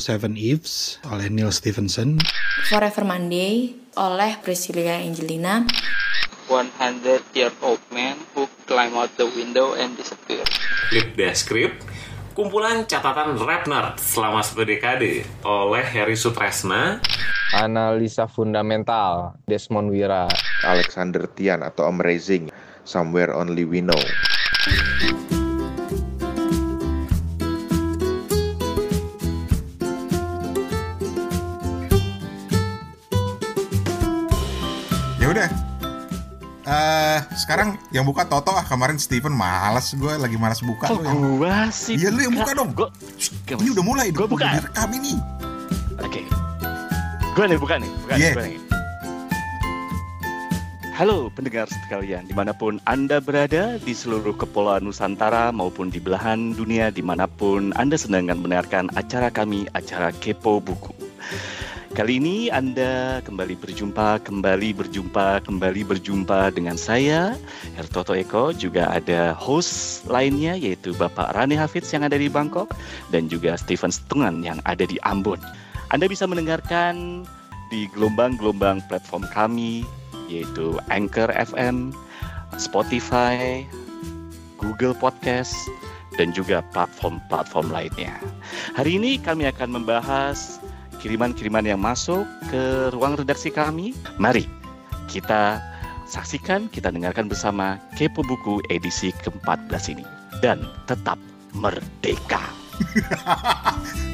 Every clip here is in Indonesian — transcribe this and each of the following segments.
Seven Eves oleh Neil Stephenson. Forever Monday oleh Priscilla Angelina. 100 year old man who climb out the window and disappear. Flip Descript, kumpulan catatan rap nerd selama satu dekade oleh Harry Sutresna. Analisa fundamental Desmond Wira. Alexander Tian atau Amazing, Somewhere Only We Know. Sekarang yang buka Toto ah kemarin Steven malas gue lagi malas buka lu yang gua sih? Iya, lu yang buka dong. Gua, ini udah mulai Gua buka. udah direkam ini Oke. Gua nih buka nih, buka Iya. nih, gua nih. Halo pendengar sekalian, di mana pun Anda berada di seluruh kepulauan Nusantara maupun di belahan dunia di mana pun Anda sedang mendengarkan acara kami, acara Kepo Buku. Kali ini Anda kembali berjumpa, kembali berjumpa, kembali berjumpa dengan saya, Hertoto Eko. Juga ada host lainnya yaitu Bapak Rani Hafiz yang ada di Bangkok dan juga Steven Stungan yang ada di Ambon. Anda bisa mendengarkan di gelombang-gelombang platform kami yaitu Anchor FM, Spotify, Google Podcast, dan juga platform-platform lainnya. Hari ini kami akan membahas kiriman-kiriman yang masuk ke ruang redaksi kami. Mari kita saksikan, kita dengarkan bersama Kepo Buku edisi ke-14 ini. Dan tetap merdeka.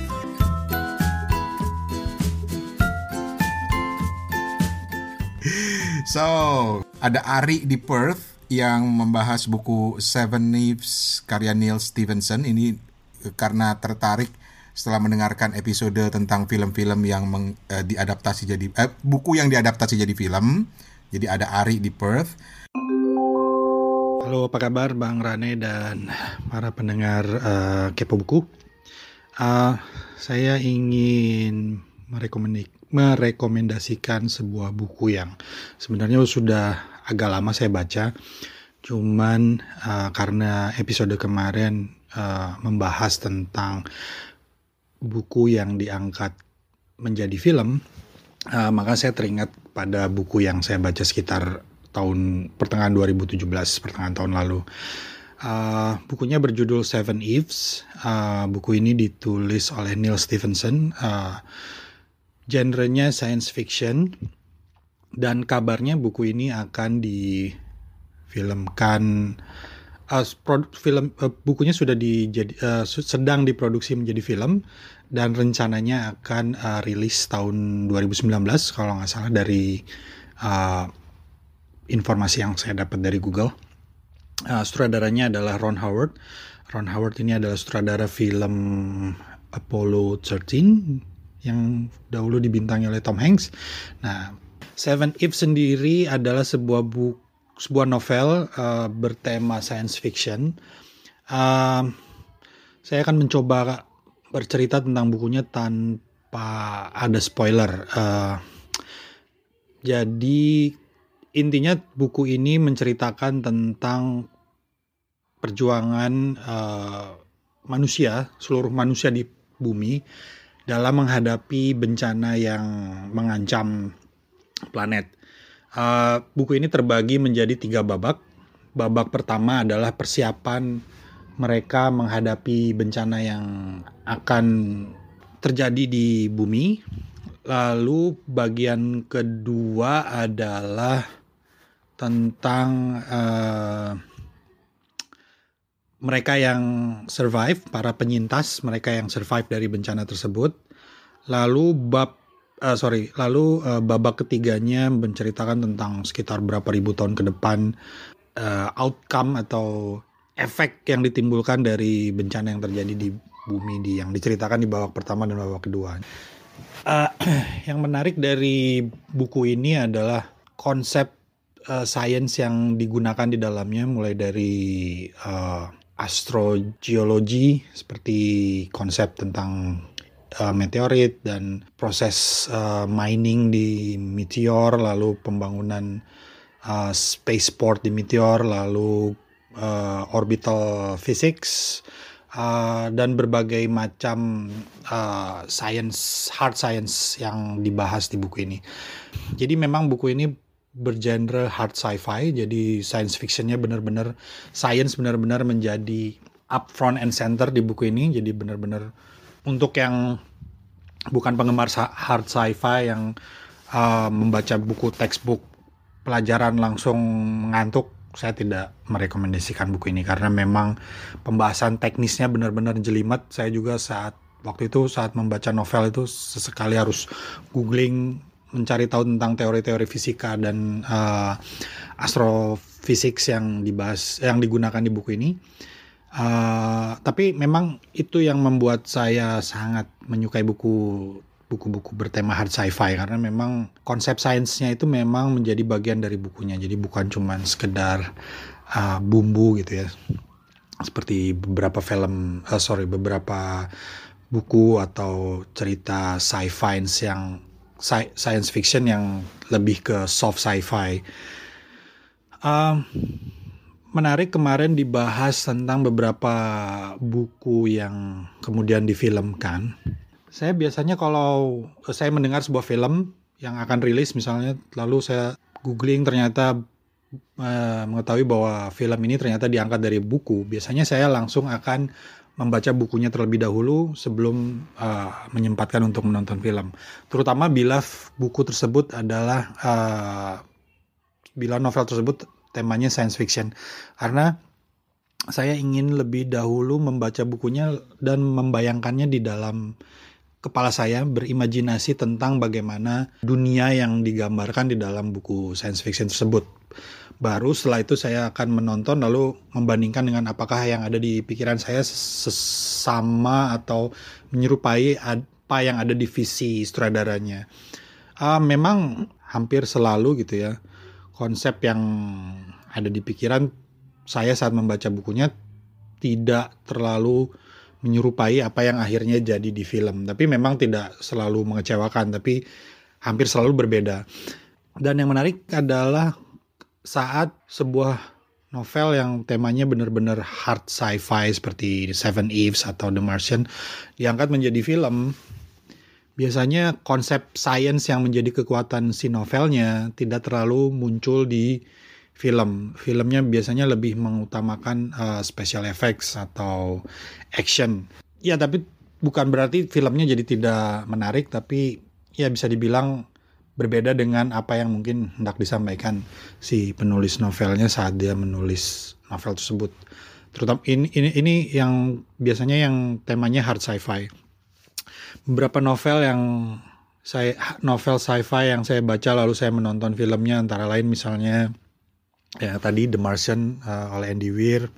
So, ada Ari di Perth yang membahas buku Seven Leaves karya Neil Stephenson. Ini karena tertarik setelah mendengarkan episode tentang film-film yang meng- eh, diadaptasi jadi eh, buku yang diadaptasi jadi film. Jadi ada Ari di Perth. Halo, apa kabar Bang Rane dan para pendengar eh, Kepo Buku? Eh, saya ingin merekomendasikan merekomendasikan sebuah buku yang sebenarnya sudah agak lama saya baca. Cuman eh, karena episode kemarin eh, membahas tentang buku yang diangkat menjadi film, eh, maka saya teringat pada buku yang saya baca sekitar tahun pertengahan 2017, pertengahan tahun lalu. Uh, bukunya berjudul Seven Eves. Uh, buku ini ditulis oleh Neil Stephenson. Uh, genrenya science fiction dan kabarnya buku ini akan difilmkan uh, pro- film uh, bukunya sudah dijadi uh, sedang diproduksi menjadi film dan rencananya akan uh, rilis tahun 2019 kalau nggak salah dari uh, informasi yang saya dapat dari Google. Uh, sutradaranya adalah Ron Howard. Ron Howard ini adalah sutradara film Apollo 13 yang dahulu dibintangi oleh Tom Hanks. Nah, Seven If sendiri adalah sebuah buku sebuah novel uh, bertema science fiction. Uh, saya akan mencoba bercerita tentang bukunya tanpa ada spoiler. Uh, jadi intinya buku ini menceritakan tentang perjuangan uh, manusia, seluruh manusia di bumi dalam menghadapi bencana yang mengancam planet. Uh, buku ini terbagi menjadi tiga babak. Babak pertama adalah persiapan mereka menghadapi bencana yang akan terjadi di bumi. Lalu bagian kedua adalah tentang uh, mereka yang survive, para penyintas, mereka yang survive dari bencana tersebut. Lalu bab uh, sorry, lalu uh, babak ketiganya menceritakan tentang sekitar berapa ribu tahun ke depan uh, outcome atau efek yang ditimbulkan dari bencana yang terjadi di bumi di yang diceritakan di babak pertama dan babak kedua. Uh, yang menarik dari buku ini adalah konsep uh, sains yang digunakan di dalamnya, mulai dari uh, astrogeologi seperti konsep tentang uh, meteorit dan proses uh, mining di meteor, lalu pembangunan uh, spaceport di meteor, lalu uh, orbital physics, uh, dan berbagai macam uh, science hard science yang dibahas di buku ini. Jadi memang buku ini bergenre hard sci-fi, jadi science fictionnya benar-benar science benar-benar menjadi up front and center di buku ini. Jadi benar-benar untuk yang bukan penggemar hard sci-fi yang uh, membaca buku textbook pelajaran langsung ngantuk saya tidak merekomendasikan buku ini karena memang pembahasan teknisnya benar-benar jelimet. Saya juga saat waktu itu saat membaca novel itu sesekali harus googling mencari tahu tentang teori-teori fisika dan uh, astrofisik yang dibahas yang digunakan di buku ini. Uh, tapi memang itu yang membuat saya sangat menyukai buku buku-buku bertema hard sci-fi karena memang konsep sainsnya itu memang menjadi bagian dari bukunya. Jadi bukan cuma sekedar uh, bumbu gitu ya. Seperti beberapa film uh, sorry beberapa buku atau cerita sci-fi yang science fiction yang lebih ke soft sci-fi. Uh, menarik kemarin dibahas tentang beberapa buku yang kemudian difilmkan saya biasanya kalau saya mendengar sebuah film yang akan rilis misalnya, lalu saya googling ternyata uh, mengetahui bahwa film ini ternyata diangkat dari buku. Biasanya saya langsung akan membaca bukunya terlebih dahulu sebelum uh, menyempatkan untuk menonton film. Terutama bila buku tersebut adalah uh, bila novel tersebut temanya science fiction, karena saya ingin lebih dahulu membaca bukunya dan membayangkannya di dalam kepala saya berimajinasi tentang bagaimana dunia yang digambarkan di dalam buku science fiction tersebut. Baru setelah itu saya akan menonton lalu membandingkan dengan apakah yang ada di pikiran saya sesama atau menyerupai apa yang ada di visi sutradaranya. Uh, memang hampir selalu gitu ya konsep yang ada di pikiran saya saat membaca bukunya tidak terlalu menyerupai apa yang akhirnya jadi di film. Tapi memang tidak selalu mengecewakan, tapi hampir selalu berbeda. Dan yang menarik adalah saat sebuah novel yang temanya benar-benar hard sci-fi seperti Seven Eves atau The Martian diangkat menjadi film, biasanya konsep science yang menjadi kekuatan si novelnya tidak terlalu muncul di film. Filmnya biasanya lebih mengutamakan uh, special effects atau action. Ya, tapi bukan berarti filmnya jadi tidak menarik, tapi ya bisa dibilang berbeda dengan apa yang mungkin hendak disampaikan si penulis novelnya saat dia menulis novel tersebut. Terutama ini ini ini yang biasanya yang temanya hard sci-fi. Beberapa novel yang saya novel sci-fi yang saya baca lalu saya menonton filmnya antara lain misalnya ya tadi The Martian uh, oleh Andy Weir.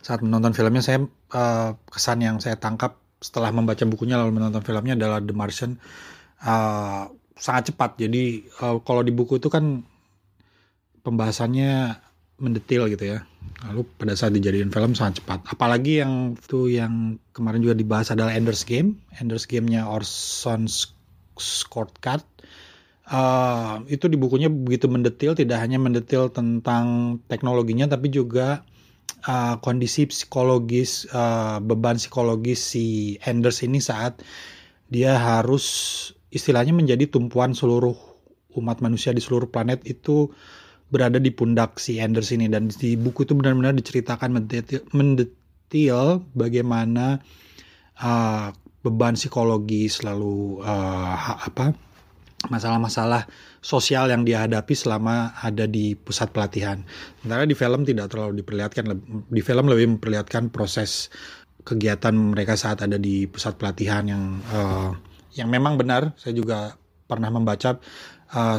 Saat menonton filmnya saya uh, kesan yang saya tangkap setelah membaca bukunya lalu menonton filmnya adalah The Martian uh, sangat cepat. Jadi uh, kalau di buku itu kan pembahasannya mendetil gitu ya lalu pada saat dijadiin film sangat cepat. Apalagi yang itu yang kemarin juga dibahas adalah Ender's Game. Ender's Game-nya Orson Scott Card. Uh, itu di bukunya begitu mendetil tidak hanya mendetil tentang teknologinya tapi juga uh, kondisi psikologis uh, beban psikologis si Anders ini saat dia harus istilahnya menjadi tumpuan seluruh umat manusia di seluruh planet itu berada di pundak si Anders ini dan di buku itu benar-benar diceritakan mendetil, mendetil bagaimana uh, beban psikologis lalu uh, apa masalah-masalah sosial yang dia hadapi selama ada di pusat pelatihan. Sementara di film tidak terlalu diperlihatkan, di film lebih memperlihatkan proses kegiatan mereka saat ada di pusat pelatihan yang uh, yang memang benar. Saya juga pernah membaca uh,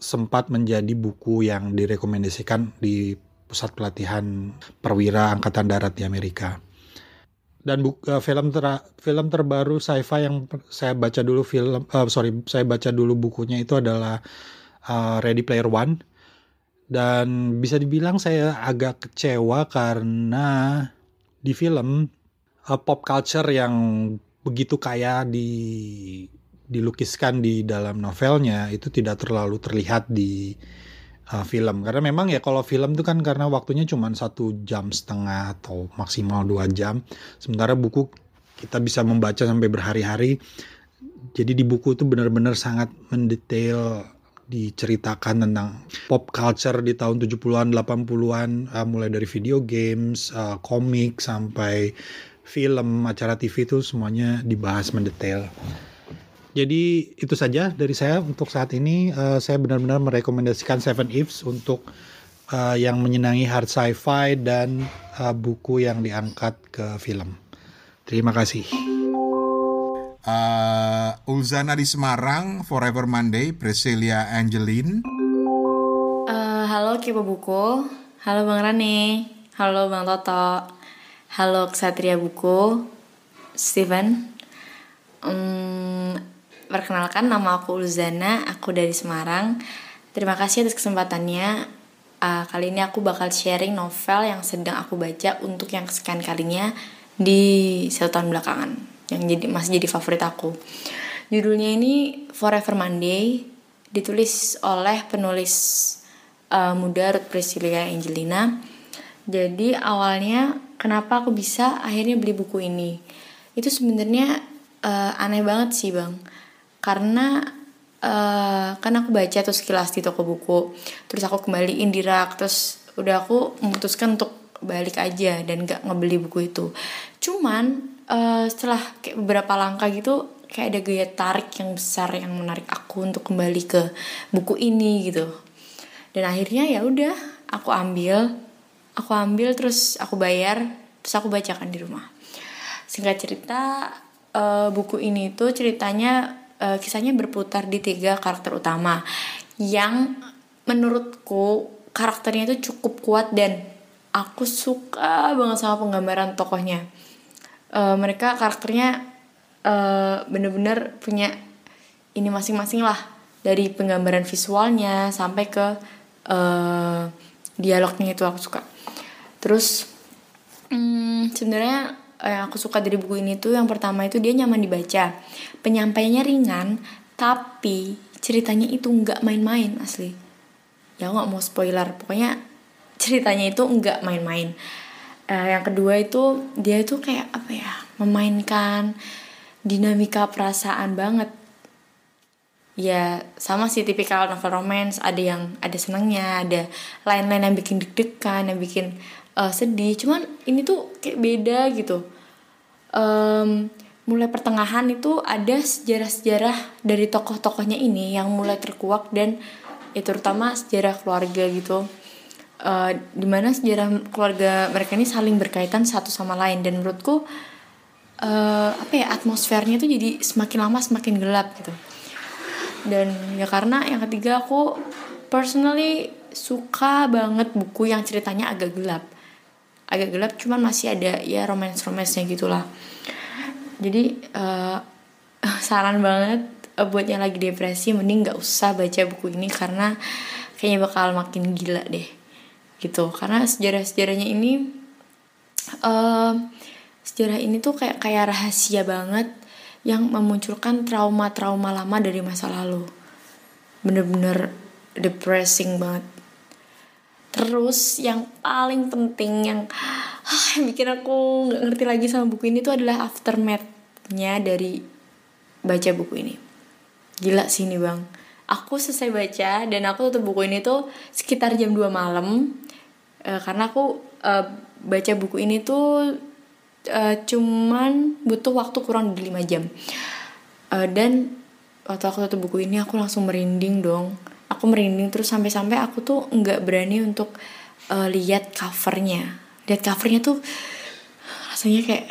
sempat menjadi buku yang direkomendasikan di pusat pelatihan perwira angkatan darat di Amerika. Dan buku, uh, film ter film terbaru sci-fi yang saya baca dulu film uh, sorry saya baca dulu bukunya itu adalah uh, Ready Player One. Dan bisa dibilang saya agak kecewa karena di film uh, pop culture yang begitu kaya di dilukiskan di dalam novelnya itu tidak terlalu terlihat di uh, film. Karena memang ya kalau film itu kan karena waktunya cuma satu jam setengah atau maksimal dua jam. Sementara buku kita bisa membaca sampai berhari-hari. Jadi di buku itu benar-benar sangat mendetail diceritakan tentang pop culture di tahun 70-an 80-an uh, mulai dari video games, uh, komik sampai film, acara TV itu semuanya dibahas mendetail. Jadi itu saja dari saya untuk saat ini. Uh, saya benar-benar merekomendasikan Seven Ifs untuk uh, yang menyenangi hard sci-fi dan uh, buku yang diangkat ke film. Terima kasih. Uh, Ulzana di Semarang, Forever Monday, Priscilia Angeline. Uh, halo Kipo Buku, halo Bang Rane, halo Bang Toto, halo Ksatria Buku, Steven. Um, perkenalkan nama aku Ulzana, aku dari Semarang. Terima kasih atas kesempatannya. Uh, kali ini aku bakal sharing novel yang sedang aku baca untuk yang kesekian kalinya di satu tahun belakangan yang jadi masih jadi favorit aku. Judulnya ini Forever Monday ditulis oleh penulis uh, muda Ruth Priscilla Angelina. Jadi awalnya kenapa aku bisa akhirnya beli buku ini? Itu sebenarnya uh, aneh banget sih bang, karena uh, kan aku baca tuh sekilas di toko buku, terus aku kembaliin di rak, terus udah aku memutuskan untuk balik aja dan gak ngebeli buku itu. Cuman uh, setelah kayak beberapa langkah gitu kayak ada gaya tarik yang besar yang menarik aku untuk kembali ke buku ini gitu. Dan akhirnya ya udah aku ambil aku ambil terus aku bayar terus aku bacakan di rumah. Singkat cerita uh, buku ini tuh ceritanya uh, kisahnya berputar di tiga karakter utama yang menurutku karakternya itu cukup kuat dan aku suka banget sama penggambaran tokohnya. Uh, mereka karakternya uh, bener-bener punya ini masing-masing lah dari penggambaran visualnya sampai ke uh, dialognya itu aku suka. Terus hmm, sebenarnya yang aku suka dari buku ini tuh yang pertama itu dia nyaman dibaca. Penyampaiannya ringan tapi ceritanya itu nggak main-main asli. Ya nggak mau spoiler. Pokoknya ceritanya itu nggak main-main. Uh, yang kedua itu dia itu kayak apa ya memainkan dinamika perasaan banget. Ya sama sih tipikal novel romance. Ada yang ada senangnya ada lain-lain yang bikin deg-degan yang bikin uh, sedih. Cuman ini tuh kayak beda gitu. Um, mulai pertengahan itu ada sejarah-sejarah dari tokoh-tokohnya ini yang mulai terkuak dan ya terutama sejarah keluarga gitu. Uh, di mana sejarah keluarga mereka ini saling berkaitan satu sama lain. Dan menurutku uh, apa ya atmosfernya tuh jadi semakin lama semakin gelap gitu. Dan ya karena yang ketiga aku personally suka banget buku yang ceritanya agak gelap agak gelap cuman masih ada ya romance romance nya gitulah. Jadi uh, saran banget uh, buat yang lagi depresi mending nggak usah baca buku ini karena kayaknya bakal makin gila deh gitu. Karena sejarah sejarahnya ini uh, sejarah ini tuh kayak kayak rahasia banget yang memunculkan trauma-trauma lama dari masa lalu. Bener-bener depressing banget terus yang paling penting yang ah, bikin aku nggak ngerti lagi sama buku ini tuh adalah aftermath-nya dari baca buku ini. Gila sih ini bang. Aku selesai baca dan aku tutup buku ini tuh sekitar jam 2 malam uh, karena aku uh, baca buku ini tuh uh, cuman butuh waktu kurang dari 5 jam. Uh, dan waktu aku tutup buku ini aku langsung merinding dong aku merinding terus sampai-sampai aku tuh nggak berani untuk uh, lihat covernya. Lihat covernya tuh rasanya kayak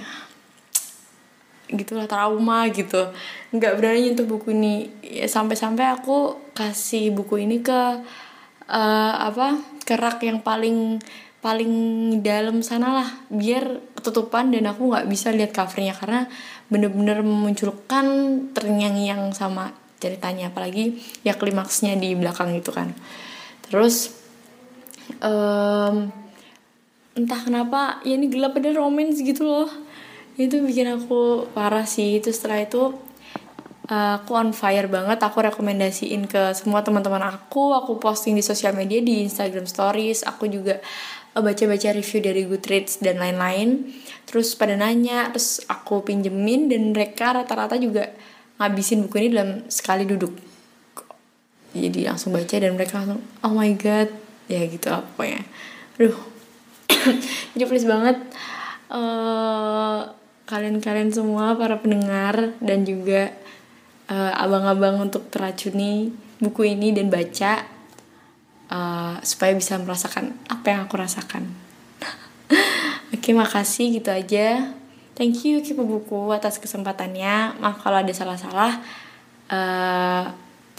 gitulah trauma gitu. Nggak berani nyentuh buku ini. Ya sampai-sampai aku kasih buku ini ke uh, apa kerak yang paling paling dalam sana lah biar ketutupan dan aku nggak bisa lihat covernya. Karena bener-bener memunculkan terngiang-ngiang sama ceritanya apalagi ya klimaksnya di belakang itu kan. Terus um, entah kenapa ya ini gelap ada romance gitu loh. Itu bikin aku parah sih. Itu setelah itu Eh, aku on fire banget. Aku rekomendasiin ke semua teman-teman aku. Aku posting di sosial media di Instagram Stories. Aku juga eh, baca-baca review dari Goodreads dan lain-lain. Terus pada nanya terus aku pinjemin dan mereka rata-rata juga ngabisin buku ini dalam sekali duduk jadi langsung baca dan mereka langsung oh my god ya gitu lah pokoknya aduh jadi please banget eh, kalian-kalian semua para pendengar dan juga eh, abang-abang untuk teracuni buku ini dan baca eh, supaya bisa merasakan apa yang aku rasakan. Oke, makasih gitu aja. Thank you Kipu Buku atas kesempatannya. Maaf kalau ada salah-salah. Eh,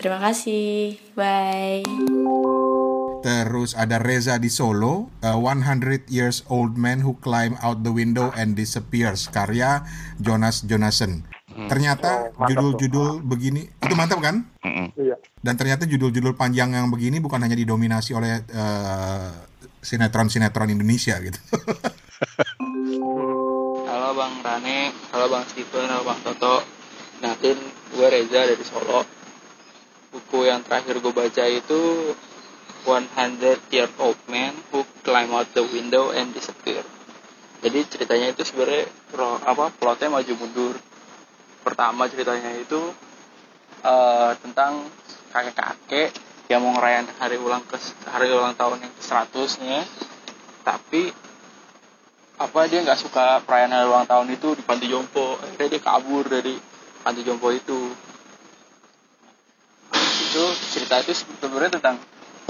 terima kasih. Bye. Terus ada Reza di Solo, a 100 years old man who climb out the window and disappears, karya Jonas Jonasson. Ternyata judul-judul begini itu mantap kan? Iya. Dan ternyata judul-judul panjang yang begini bukan hanya didominasi oleh eh, sinetron-sinetron Indonesia gitu. Halo Bang Rane, halo Bang Steven, halo Bang Toto. Natin, gue Reza dari Solo. Buku yang terakhir gue baca itu 100 Year Old Man Who Climb Out the Window and Disappear. Jadi ceritanya itu sebenarnya apa plotnya maju mundur. Pertama ceritanya itu eh, tentang kakek-kakek yang mau ngerayain hari ulang ke hari ulang tahun yang ke 100 nya tapi apa dia nggak suka perayaan hari ulang tahun itu di panti jompo? Akhirnya dia kabur dari panti jompo itu. Itu cerita itu sebenarnya tentang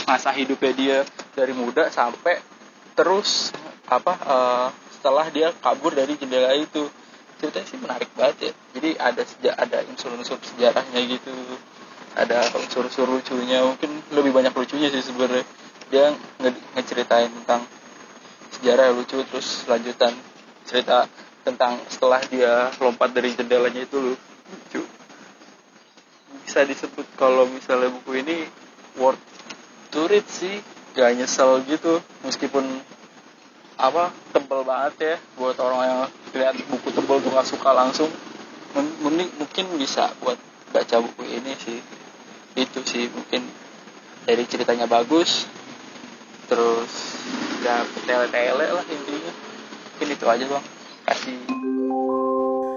masa hidupnya dia dari muda sampai terus apa eh, setelah dia kabur dari jendela itu. Ceritanya sih menarik banget ya. Jadi ada seja ada unsur-unsur sejarahnya gitu. Ada unsur-unsur lucunya. Mungkin lebih banyak lucunya sih sebenarnya. Dia nge- ngeceritain tentang sejarah lucu terus lanjutan cerita tentang setelah dia lompat dari jendelanya itu lucu. Bisa disebut kalau misalnya buku ini worth to read sih. Gak nyesel gitu meskipun apa tebel banget ya buat orang yang lihat buku tebel tuh gak suka langsung. Men- mending mungkin bisa buat baca buku ini sih. Itu sih mungkin dari ceritanya bagus. Terus ya tele-tele lah intinya mungkin itu aja bang kasih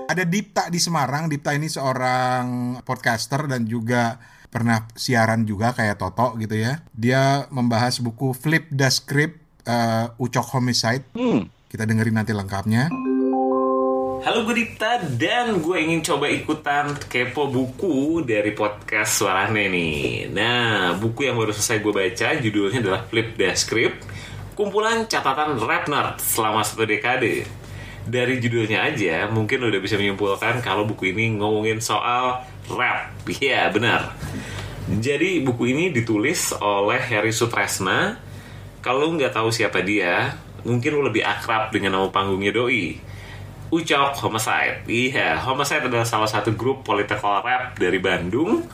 Ada Dipta di Semarang. Dipta ini seorang podcaster dan juga pernah siaran juga kayak Toto gitu ya. Dia membahas buku Flip the Script eh, Ucok Homicide. Hmm. Kita dengerin nanti lengkapnya. Halo gue Dipta dan gue ingin coba ikutan kepo buku dari podcast Suarane nih. Nah, buku yang baru selesai gue baca judulnya adalah Flip the Script, kumpulan catatan rap nerd selama satu dekade. Dari judulnya aja mungkin udah bisa menyimpulkan kalau buku ini ngomongin soal rap. Iya, benar. Jadi buku ini ditulis oleh Harry Sutresna. Kalau nggak tahu siapa dia, mungkin lo lebih akrab dengan nama panggungnya Doi. Ucok Homicide. Iya, Homicide adalah salah satu grup political rap dari Bandung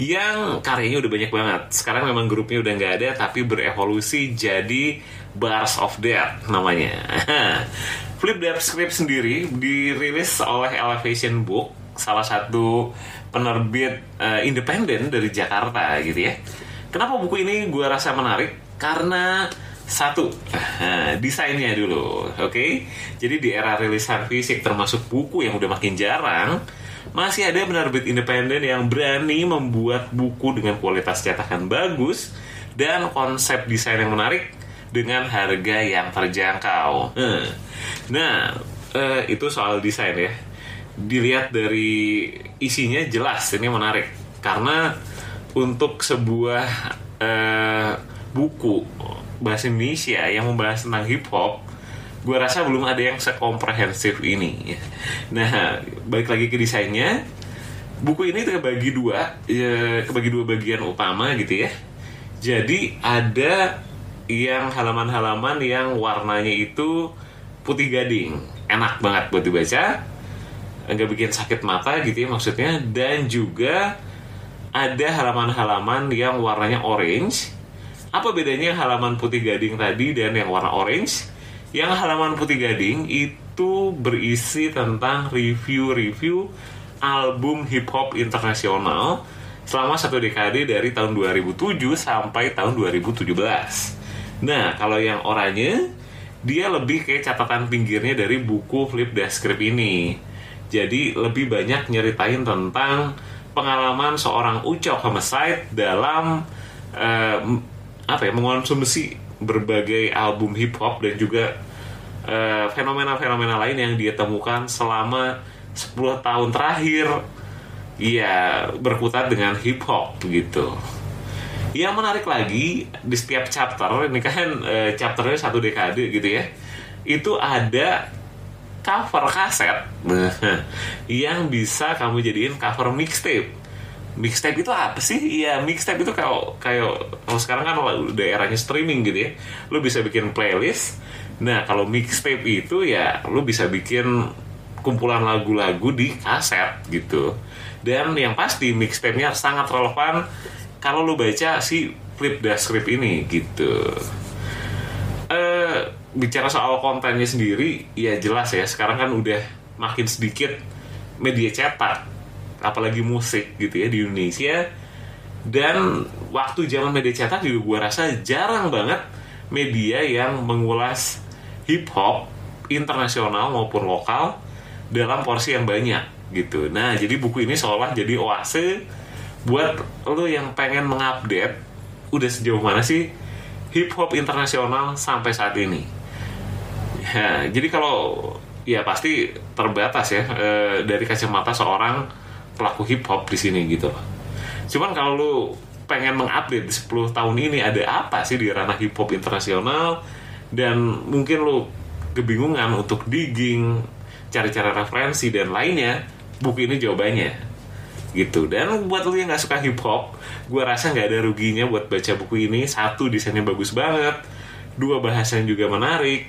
yang karyanya udah banyak banget. Sekarang memang grupnya udah nggak ada, tapi berevolusi jadi Bars of Death namanya. Flip Death Script sendiri dirilis oleh Elevation Book, salah satu penerbit eh, independen dari Jakarta gitu ya. Kenapa buku ini gue rasa menarik? Karena satu, desainnya dulu, oke? Jadi di era rilisan fisik termasuk buku yang udah makin jarang, masih ada penerbit independen yang berani membuat buku dengan kualitas cetakan bagus dan konsep desain yang menarik dengan harga yang terjangkau. Hmm. Nah, eh, itu soal desain ya. Dilihat dari isinya jelas ini menarik karena untuk sebuah eh, buku bahasa Indonesia yang membahas tentang hip hop gue rasa belum ada yang sekomprehensif ini nah balik lagi ke desainnya. Buku ini terbagi dua ya, kebagi dua bagian utama gitu ya. Jadi ada yang halaman-halaman yang warnanya itu putih gading. Enak banget buat dibaca. Nggak bikin sakit mata gitu ya maksudnya. Dan juga ada halaman-halaman yang warnanya orange. Apa bedanya halaman putih gading tadi dan yang warna orange? Yang halaman putih gading itu berisi tentang review-review album hip hop internasional selama satu dekade dari tahun 2007 sampai tahun 2017. Nah, kalau yang oranye, dia lebih kayak catatan pinggirnya dari buku Flip Script ini. Jadi lebih banyak nyeritain tentang pengalaman seorang Ucok homicide dalam eh, apa ya mengonsumsi berbagai album hip hop dan juga eh, fenomena-fenomena lain yang dia temukan selama 10 tahun terakhir Iya, berkutat dengan hip hop gitu. Yang menarik lagi di setiap chapter ini kan e, chapternya satu dekade gitu ya. Itu ada cover kaset yang bisa kamu jadiin cover mixtape. Mixtape itu apa sih? Iya, mixtape itu kayak kayak kalau sekarang kan udah eranya streaming gitu ya. Lu bisa bikin playlist. Nah, kalau mixtape itu ya lu bisa bikin kumpulan lagu-lagu di kaset gitu dan yang pasti mixtape-nya sangat relevan kalau lu baca si flip script ini gitu uh, bicara soal kontennya sendiri ya jelas ya sekarang kan udah makin sedikit media cetak apalagi musik gitu ya di Indonesia dan waktu zaman media cetak juga gue rasa jarang banget media yang mengulas hip hop internasional maupun lokal dalam porsi yang banyak gitu. Nah, jadi buku ini seolah jadi oase buat lo yang pengen mengupdate udah sejauh mana sih hip hop internasional sampai saat ini. Ya, jadi kalau ya pasti terbatas ya e, dari kacamata seorang pelaku hip hop di sini gitu. Cuman kalau lo pengen mengupdate di 10 tahun ini ada apa sih di ranah hip hop internasional? Dan mungkin lo kebingungan untuk digging cari-cari referensi dan lainnya buku ini jawabannya. Gitu. Dan buat lo yang nggak suka hip hop gue rasa nggak ada ruginya buat baca buku ini. Satu desainnya bagus banget. Dua bahasanya juga menarik.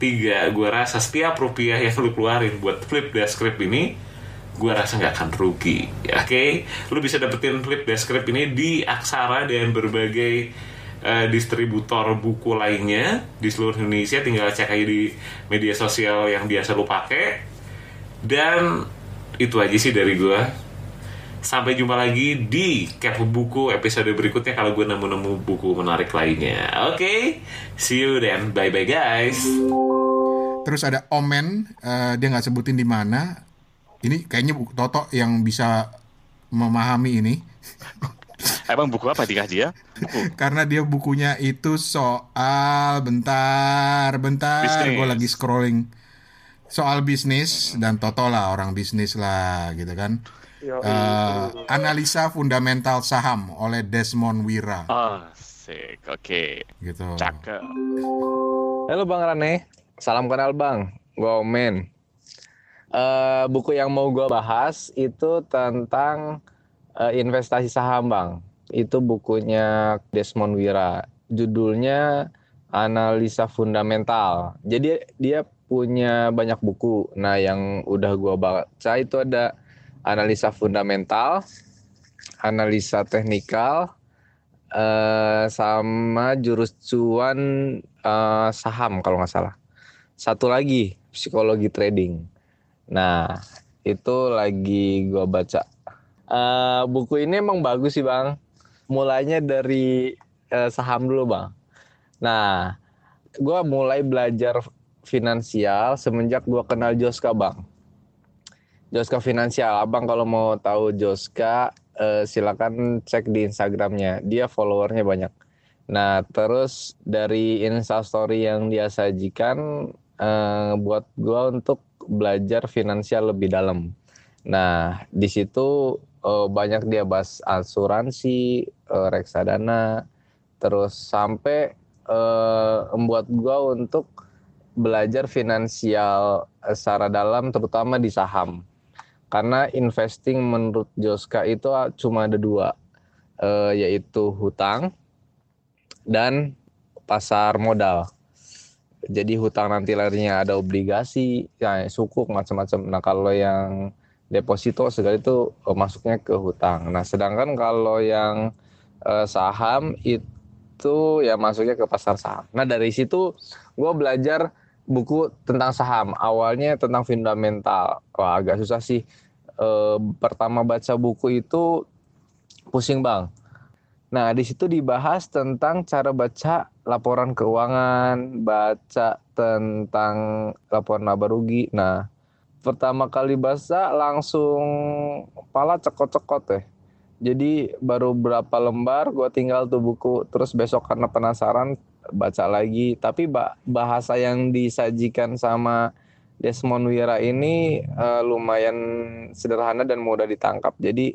Tiga gue rasa setiap rupiah yang lo keluarin buat flip script ini gue rasa nggak akan rugi ya, oke? Okay? lo bisa dapetin flip the script ini di aksara dan berbagai uh, distributor buku lainnya di seluruh Indonesia. Tinggal cek aja di media sosial yang biasa lo pakai. Dan itu aja sih dari gue sampai jumpa lagi di kepo buku episode berikutnya kalau gue nemu-nemu buku menarik lainnya. Oke? Okay? see you then. Bye bye guys. Terus ada Omen uh, dia nggak sebutin di mana ini kayaknya buku Toto yang bisa memahami ini Emang buku apa dikasih ya? Buku. Karena dia bukunya itu soal bentar, bentar, gue lagi scrolling soal bisnis dan Toto lah orang bisnis lah gitu kan. uh, analisa fundamental saham oleh Desmond Wira. Oh, sik. Oke. Okay. Gitu. Cakep. Halo Bang Rane. Salam kenal Bang. Gue Omen. Uh, buku yang mau gue bahas itu tentang uh, investasi saham Bang. Itu bukunya Desmond Wira. Judulnya Analisa Fundamental. Jadi dia punya banyak buku. Nah, yang udah gua baca itu ada analisa fundamental, analisa teknikal, uh, sama jurus cuan uh, saham kalau nggak salah. Satu lagi psikologi trading. Nah, itu lagi gua baca. Uh, buku ini emang bagus sih bang. Mulainya dari uh, saham dulu bang. Nah, gue mulai belajar finansial semenjak gua kenal Joska bang. Joska finansial, abang kalau mau tahu Joska eh, silakan cek di Instagramnya. Dia followernya banyak. Nah terus dari instastory yang dia sajikan eh, buat gua untuk belajar finansial lebih dalam. Nah di situ eh, banyak dia bahas asuransi, eh, reksadana, terus sampai eh, membuat gua untuk belajar finansial secara dalam terutama di saham. Karena investing menurut Joska itu ah, cuma ada dua, eh, yaitu hutang dan pasar modal. Jadi hutang nanti larinya ada obligasi, ya sukuk macam-macam. Nah kalau yang deposito segala itu eh, masuknya ke hutang. Nah sedangkan kalau yang eh, saham itu ya masuknya ke pasar saham. Nah dari situ gue belajar buku tentang saham. Awalnya tentang fundamental. Wah agak susah sih. eh, pertama baca buku itu pusing bang. Nah di situ dibahas tentang cara baca laporan keuangan, baca tentang laporan laba rugi. Nah pertama kali baca langsung pala cekot-cekot ya. Jadi baru berapa lembar gue tinggal tuh buku terus besok karena penasaran baca lagi. Tapi bahasa yang disajikan sama Desmond Wira ini uh, lumayan sederhana dan mudah ditangkap. Jadi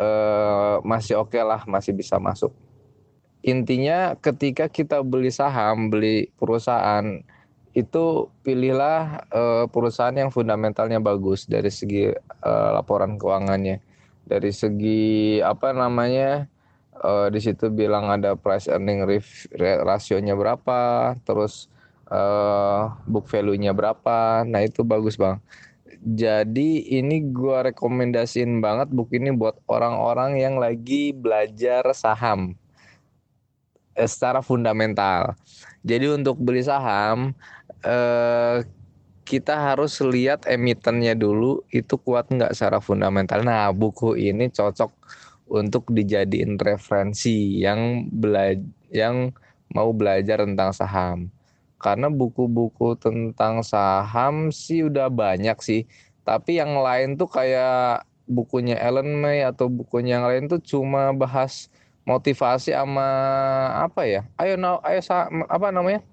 uh, masih oke okay lah, masih bisa masuk. Intinya ketika kita beli saham, beli perusahaan itu pilihlah uh, perusahaan yang fundamentalnya bagus dari segi uh, laporan keuangannya, dari segi apa namanya uh, di situ bilang ada price earning rasionya berapa, terus uh, book value-nya berapa. Nah, itu bagus, Bang. Jadi ini gua rekomendasiin banget buku ini buat orang-orang yang lagi belajar saham eh, secara fundamental. Jadi untuk beli saham eh, kita harus lihat emitennya dulu itu kuat nggak secara fundamental. Nah buku ini cocok untuk dijadiin referensi yang belajar yang mau belajar tentang saham karena buku-buku tentang saham sih udah banyak sih. Tapi yang lain tuh kayak bukunya Ellen May atau bukunya yang lain tuh cuma bahas motivasi sama apa ya? Ayo now ayo saham, apa namanya?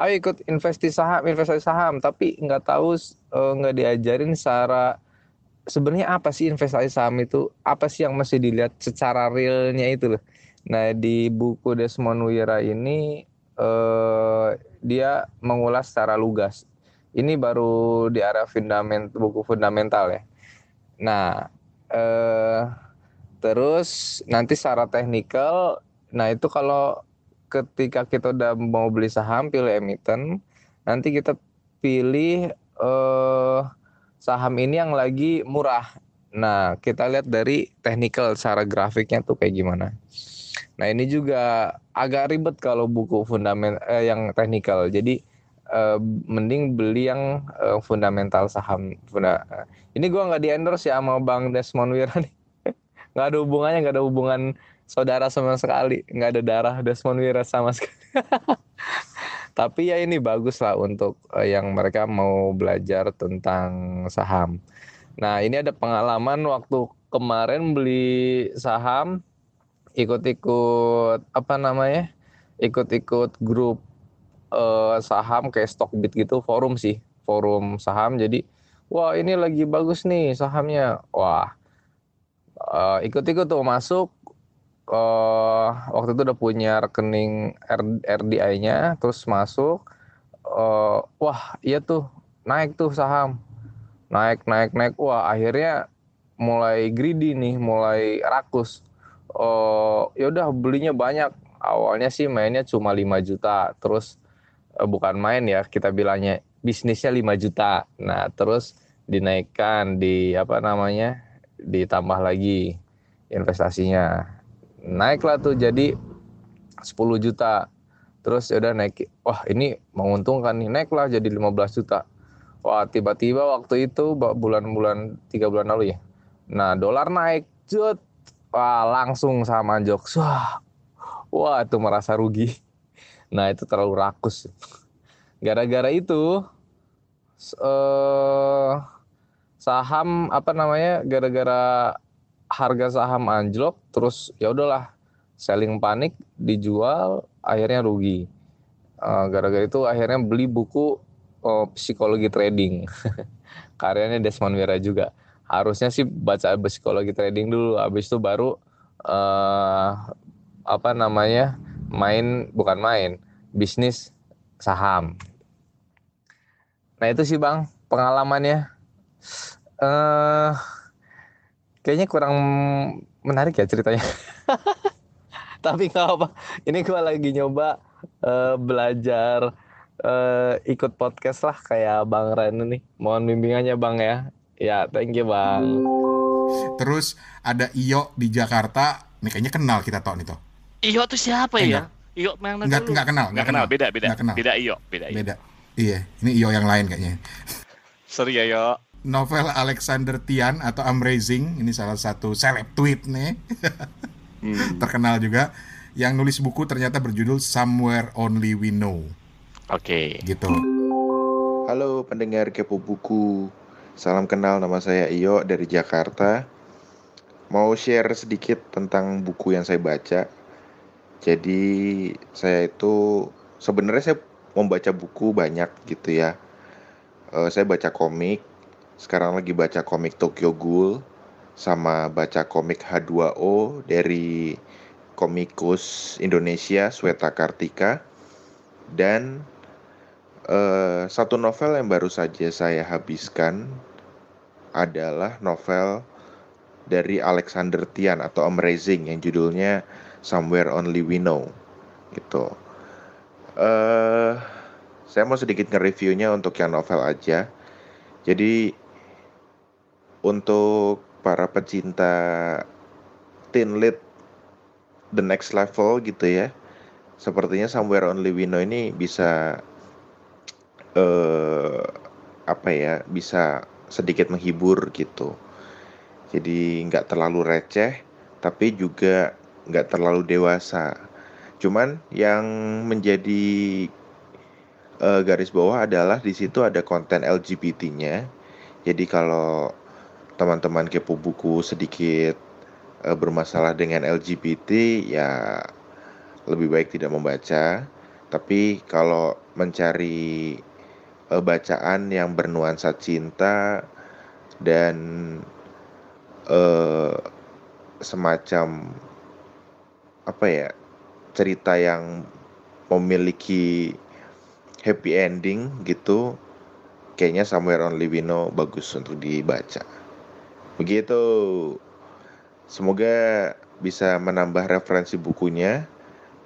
Ayo ikut investasi saham investasi saham. Tapi nggak tahu eh, nggak diajarin secara sebenarnya apa sih investasi saham itu? Apa sih yang mesti dilihat secara realnya itu loh? Nah di buku Desmond Wira ini eh, dia mengulas secara lugas. Ini baru di area fundament buku fundamental ya. Nah, eh, terus nanti secara teknikal, nah itu kalau ketika kita udah mau beli saham pilih emiten, nanti kita pilih eh, saham ini yang lagi murah. Nah, kita lihat dari teknikal secara grafiknya tuh kayak gimana. Nah ini juga agak ribet kalau buku fundament eh, yang teknikal. Jadi eh, mending beli yang eh, fundamental saham. Funda ini gue nggak di endorse ya sama Bang Desmond Wira nih. nggak ada hubungannya, nggak ada hubungan saudara sama sekali. Nggak ada darah Desmond Wira sama sekali. Tapi ya ini bagus lah untuk eh, yang mereka mau belajar tentang saham. Nah ini ada pengalaman waktu kemarin beli saham ikut-ikut apa namanya ikut-ikut grup uh, saham kayak Stockbit gitu forum sih forum saham. Jadi wah ini lagi bagus nih sahamnya. Wah uh, ikut-ikut tuh masuk uh, waktu itu udah punya rekening RDI-nya terus masuk uh, wah iya tuh naik tuh saham. Naik naik naik. Wah akhirnya mulai greedy nih mulai rakus oh ya udah belinya banyak. Awalnya sih mainnya cuma 5 juta. Terus eh, bukan main ya kita bilangnya bisnisnya 5 juta. Nah terus dinaikkan di apa namanya ditambah lagi investasinya. Naiklah tuh jadi 10 juta. Terus ya udah naik wah ini menguntungkan nih naiklah jadi 15 juta. Wah tiba-tiba waktu itu bulan-bulan tiga bulan lalu ya. Nah dolar naik jut wah langsung sama jokes. Wah wah itu merasa rugi. Nah itu terlalu rakus. Gara-gara itu eh, saham apa namanya gara-gara harga saham anjlok terus ya udahlah selling panik dijual akhirnya rugi. Eh, gara-gara itu akhirnya beli buku oh, psikologi trading. Karyanya Desmond Wira juga harusnya sih baca psikologi trading dulu. Habis itu baru uh, apa namanya main bukan main bisnis saham. Nah itu sih bang pengalamannya. Uh, kayaknya kurang menarik ya ceritanya. Tapi nggak apa ini gue lagi nyoba uh, belajar uh, ikut podcast lah kayak bang Ren nih mohon bimbingannya bang ya Ya, thank you bang. Terus ada Iyo di Jakarta, nih kayaknya kenal kita toh nih toh. Iyo tuh siapa eh, ya? Iyo yang nggak nggak kenal, nggak kenal. Beda beda. Nggak kenal. Beda Iyo, beda Iyo. Beda. Iya, ini Iyo yang lain kayaknya. Sorry ya Iyo. novel Alexander Tian atau Amazing. Ini salah satu seleb tweet nih. Hmm. Terkenal juga. Yang nulis buku ternyata berjudul Somewhere Only We Know. Oke. Gitu. Halo pendengar Kepo Buku. Salam kenal nama saya Iyo dari Jakarta. Mau share sedikit tentang buku yang saya baca. Jadi saya itu sebenarnya saya membaca buku banyak gitu ya. Eh, saya baca komik. Sekarang lagi baca komik Tokyo Ghoul sama baca komik H2O dari komikus Indonesia Sweta Kartika dan eh, satu novel yang baru saja saya habiskan adalah novel dari Alexander Tian atau Amazing yang judulnya Somewhere Only We Know gitu. Eh saya mau sedikit nge-reviewnya untuk yang novel aja. Jadi untuk para pecinta teen lit the next level gitu ya. Sepertinya Somewhere Only We Know ini bisa eh apa ya, bisa sedikit menghibur gitu. Jadi nggak terlalu receh, tapi juga nggak terlalu dewasa. Cuman yang menjadi eh, garis bawah adalah di situ ada konten LGBT-nya. Jadi kalau teman-teman kepo buku sedikit eh, bermasalah dengan LGBT ya lebih baik tidak membaca. Tapi kalau mencari eh, bacaan yang bernuansa cinta dan eh semacam apa ya cerita yang memiliki happy ending gitu kayaknya Somewhere Only We Know bagus untuk dibaca. Begitu. Semoga bisa menambah referensi bukunya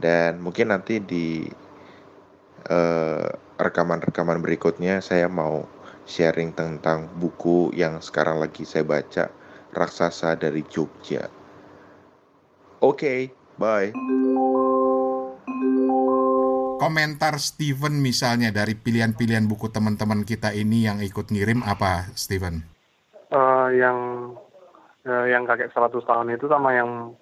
dan mungkin nanti di eh, rekaman-rekaman berikutnya saya mau sharing tentang buku yang sekarang lagi saya baca Raksasa dari Jogja. Oke, bye. Komentar Steven misalnya dari pilihan-pilihan buku teman-teman kita ini yang ikut ngirim apa, Steven? Eh, yang eh, yang kakek 100 tahun itu sama yang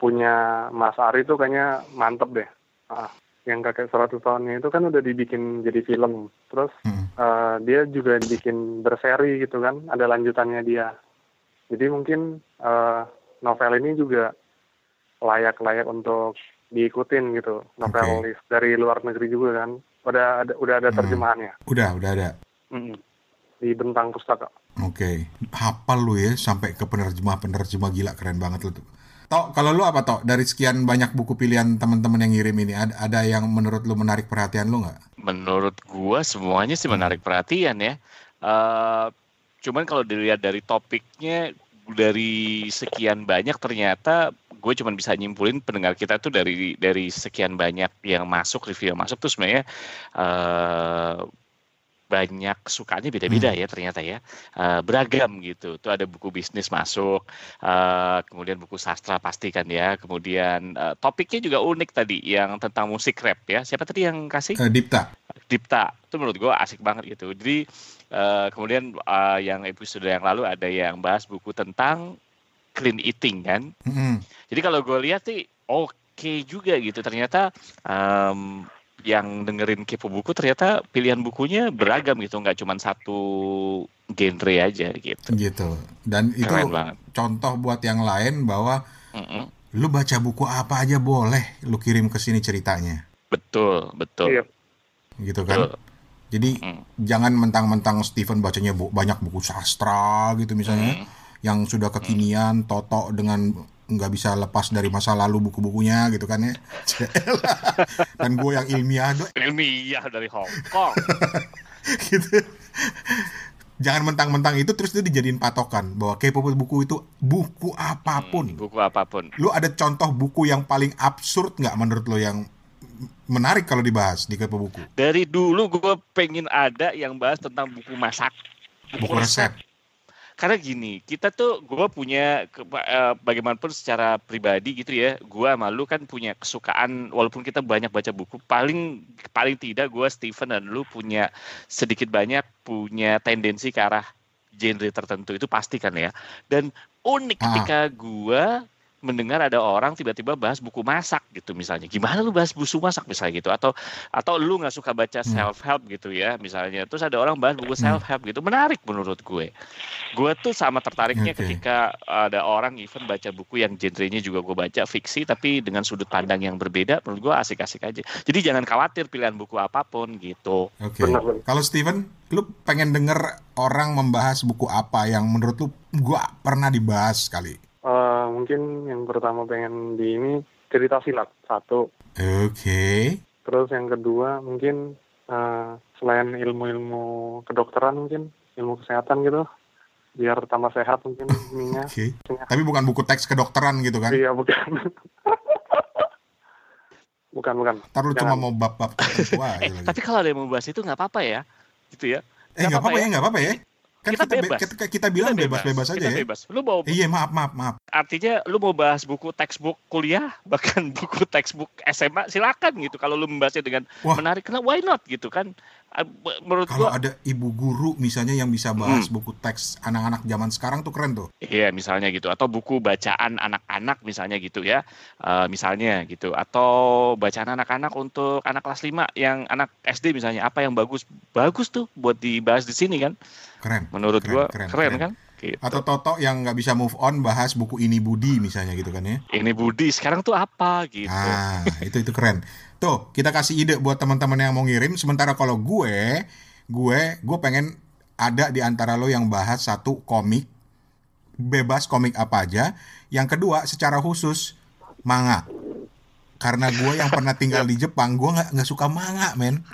punya Mas Ari itu kayaknya mantep deh. Ah, yang kakek 100 tahunnya itu kan udah dibikin jadi film. Terus Hmm. eh, dia juga dibikin berseri gitu kan, ada lanjutannya dia. Jadi mungkin eh, novel ini juga layak-layak untuk diikutin gitu. Novelis dari luar negeri juga kan. Udah ada udah ada Hmm. terjemahannya Udah, udah ada. Mm-mm. di bentang pustaka. Oke, hafal lu ya sampai ke penerjemah-penerjemah gila keren banget lu tuh. Tok, kalau lu apa Tok? Dari sekian banyak buku pilihan teman-teman yang ngirim ini, ada, ada yang menurut lu menarik perhatian lu nggak? Menurut gua semuanya sih menarik perhatian ya. Eh cuman kalau dilihat dari topiknya dari sekian banyak ternyata gue cuma bisa nyimpulin pendengar kita tuh dari dari sekian banyak yang masuk review yang masuk tuh sebenarnya eh banyak sukanya beda-beda ya ternyata ya. Eh, beragam gitu. Tuh ada buku bisnis masuk eh, kemudian buku sastra pasti kan ya. Kemudian eh, topiknya juga unik tadi yang tentang musik rap ya. Siapa tadi yang kasih? Eh, Dipta. Dipta. Itu menurut gue asik banget gitu. Jadi eh, kemudian eh, yang episode yang lalu ada yang bahas buku tentang clean eating kan. Mm-mm. jadi kalau gue lihat sih oke juga gitu. Ternyata em, yang dengerin kepo buku ternyata pilihan bukunya beragam gitu nggak cuma satu genre aja gitu Gitu. Dan itu keren banget contoh buat yang lain bahwa Mm-mm. lu baca buku apa aja boleh lu kirim ke sini ceritanya. betul betul Iya. Gitu kan? betul Jadi Mm. jangan mentang-mentang Steven bacanya bu- banyak buku sastra gitu misalnya Mm. yang sudah kekinian, Toto dengan nggak bisa lepas dari masa lalu buku-bukunya gitu kan ya. Dan gue yang ilmiah do- ilmiah dari Hong Kong gitu. Jangan mentang-mentang itu terus itu dijadiin patokan bahwa kepo buku itu buku apa pun. buku apa pun Lu ada contoh buku yang paling absurd nggak menurut lo yang menarik kalau dibahas di kepo buku? dari dulu gue pengen ada yang bahas tentang buku masak Buku resep. Karena gini kita tuh gue punya eh, bagaimanapun secara pribadi gitu ya gue malu kan punya kesukaan walaupun kita banyak baca buku paling paling tidak gue Steven dan lu punya sedikit banyak punya tendensi ke arah genre tertentu itu pasti kan ya. Dan unik Ah. ketika gua mendengar ada orang tiba-tiba bahas buku masak gitu misalnya. Gimana lu bahas buku masak misalnya gitu atau atau lu nggak suka baca Hmm. self help gitu ya misalnya. Terus ada orang bahas buku Hmm. self help gitu. Menarik menurut gue. Gue tuh sama tertariknya Oke. ketika ada orang even baca buku yang genrenya juga gue baca fiksi tapi dengan sudut pandang yang berbeda menurut gue asik-asik aja. Jadi jangan khawatir pilihan buku apa pun gitu. Oke. Benar, benar. Kalau Steven, lu pengen denger orang membahas buku apa yang menurut lu gua pernah dibahas kali? Eh, mungkin yang pertama pengen di ini cerita silat satu. Oke. Terus yang kedua mungkin eh, selain ilmu-ilmu kedokteran mungkin ilmu kesehatan gitu, biar tambah sehat mungkin ininya. Oke. Tapi bukan buku teks kedokteran gitu kan? Iya bukan. bukan bukan. Ntar lu cuma mau bab-bab Eh, lagi. tapi kalau ada yang mau bahas itu nggak apa-apa ya, gitu ya. Eh nggak apa-apa ya, nggak apa-apa ya. Kan Kita kita, be- bebas. kita, kita bilang bebas-bebas aja kita ya. bebas. Lu mau Iya maaf maaf maaf. artinya lu mau bahas buku textbook kuliah bahkan buku textbook SMA silakan gitu kalau lu membahasnya dengan Wah. menarik karena why not gitu kan menurut Kalau gua ada ibu guru misalnya yang bisa bahas Hmm. buku teks anak-anak zaman sekarang tuh keren tuh. iya misalnya gitu atau buku bacaan anak-anak misalnya gitu ya Eh, misalnya gitu atau bacaan anak-anak untuk anak kelas 5 yang anak SD misalnya apa yang bagus bagus tuh buat dibahas di sini kan Keren. menurut Keren, gua keren, keren, keren. kan gitu. Atau Toto yang nggak bisa move on bahas buku ini Budi misalnya gitu kan ya. ini Budi sekarang tuh apa gitu Ah, itu itu keren. Tuh, kita kasih ide buat teman-teman yang mau ngirim. Sementara kalau gue, gue, gue pengen ada di antara lo yang bahas satu komik, bebas komik apa aja. Yang kedua, secara khusus manga. Karena gue yang pernah tinggal di Jepang, gue nggak nggak suka manga, men.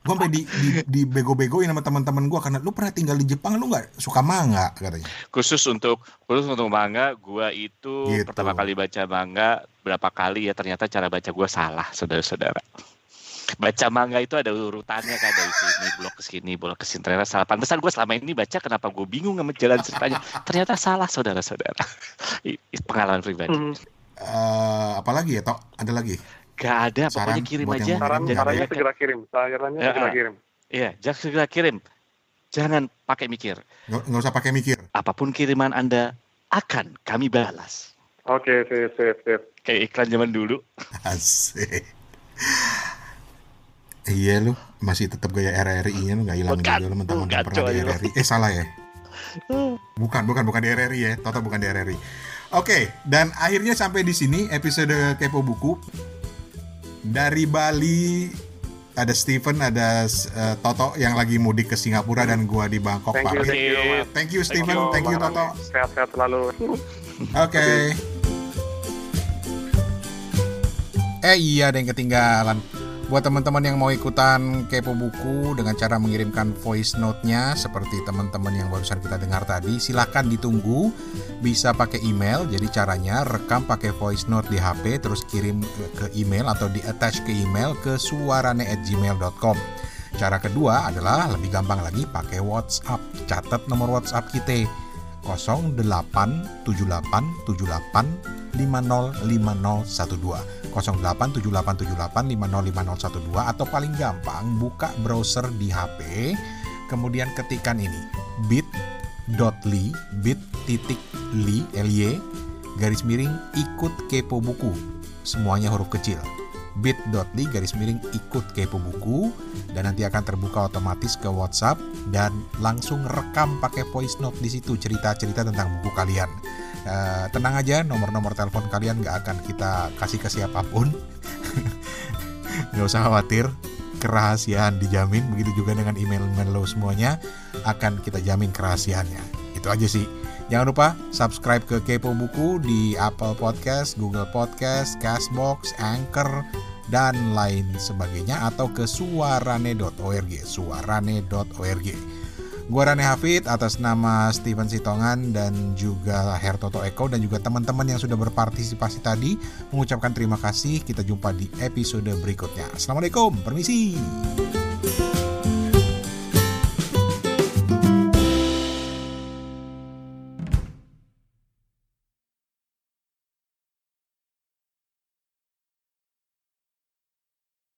Gue sampai di, di, di bego-begoin sama teman-teman gue karena lu pernah tinggal di Jepang, lu nggak suka manga katanya. khusus untuk khusus untuk manga gua itu Gitu. pertama kali baca manga berapa kali ya ternyata cara baca gua salah saudara-saudara baca manga itu ada urutannya kan dari sini blok ke sini blok ke sini ternyata salah pantesan gue selama ini baca kenapa gue bingung sama jalan ceritanya ternyata salah saudara-saudara pengalaman pribadi Hmm, Eh, apalagi ya, Tok? Ada lagi? Gak ada Saran pokoknya kirim aja saran sarannya segera kirim. Sarannya Ya, segera kirim. iya jangan segera kirim jangan pakai mikir Nggak, usah pakai mikir. apa pun kiriman anda akan kami balas Oke, sip, sip, sip. kayak iklan zaman dulu Asik. Iya lu masih tetap gaya RRI-nya lu nggak hilang juga lu mentang-mentang pernah di. RRI. Eh salah ya? Bukan, bukan, bukan di RRI ya. Toto bukan di RRI. Oke, dan akhirnya sampai di sini episode Kepo Buku. Dari Bali ada Steven, ada eh, Toto yang lagi mudik ke Singapura dan gua di Bangkok Thank you, pamit. thank you. Thank you Steven, thank you Bang Toto. Rani. Sehat-sehat selalu. Oke. Eh iya ada yang ketinggalan. Buat teman-teman yang mau ikutan kepo buku dengan cara mengirimkan voice note-nya seperti teman-teman yang barusan kita dengar tadi, silahkan ditunggu. Bisa pakai email. Jadi caranya rekam pakai voice note di HP terus kirim ke- email atau di attach ke email ke suarane@gmail.com. Cara kedua adalah lebih gampang lagi pakai WhatsApp. Catat nomor WhatsApp kita 087878505012 087878505012 atau paling gampang buka browser di HP kemudian ketikan ini bit.ly bit.ly ly garis miring ikut kepo buku. Semuanya huruf kecil. bit.ly garis miring ikut kepo buku. Dan nanti akan terbuka otomatis ke WhatsApp dan langsung rekam pakai voice note di situ cerita-cerita tentang buku kalian. Eh, tenang aja, nomor-nomor telepon kalian nggak akan kita kasih ke siapa pun. nggak usah khawatir, kerahasiaan dijamin. Begitu juga dengan email-email lo semuanya akan kita jamin kerahasiaannya. Itu aja sih. Jangan lupa subscribe ke Kepo Buku di Apple Podcast, Google Podcast, Castbox, Anchor, dan lain sebagainya atau ke suarane.org suarane.org Gua Rane Hafid atas nama Steven Sitongan dan juga Hertoto Eko dan juga teman-teman yang sudah berpartisipasi tadi mengucapkan terima kasih. Kita jumpa di episode berikutnya. Assalamualaikum, permisi.